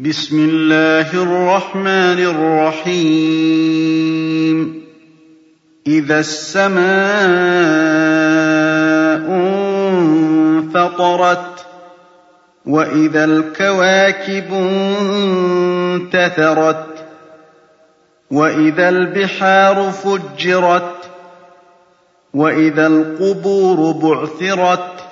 بِسْمِ اللَّهِ الرَّحْمَٰنِ الرَّحِيمِ. إِذَا السَّمَاءُ انفَطَرَتْ وَإِذَا الْكَوَاكِبُ انتَثَرَتْ وَإِذَا الْبِحَارُ فُجِّرَتْ وَإِذَا الْقُبُورُ بُعْثِرَتْ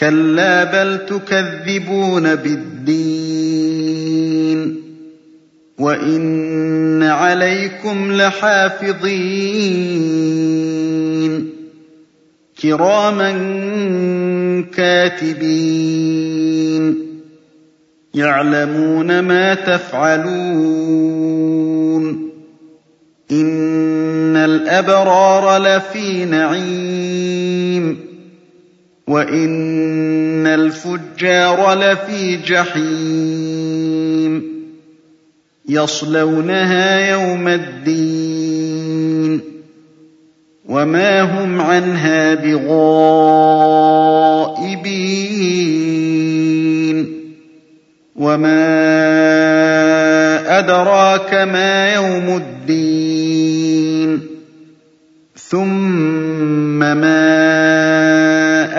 كَلَّا بَلْ تُكَذِّبُونَ بِالدِّينِ وَإِنَّ عَلَيْكُمْ لَحَافِظِينَ كِرَامًا كَاتِبِينَ يَعْلَمُونَ مَا تَفْعَلُونَ إِنَّ الْأَبْرَارَ لَفِي نَعِيمٍ وَإِنَّ الْفُجَّارَ لَفِي جَحِيمٍ يَصْلَوْنَهَا يَوْمَ الدِّينِ وَمَا هُمْ عَنْهَا بِغَائِبِينَ وَمَا أَدْرَاكَ مَا يَوْمُ الدِّينِ ثُمَّ مَا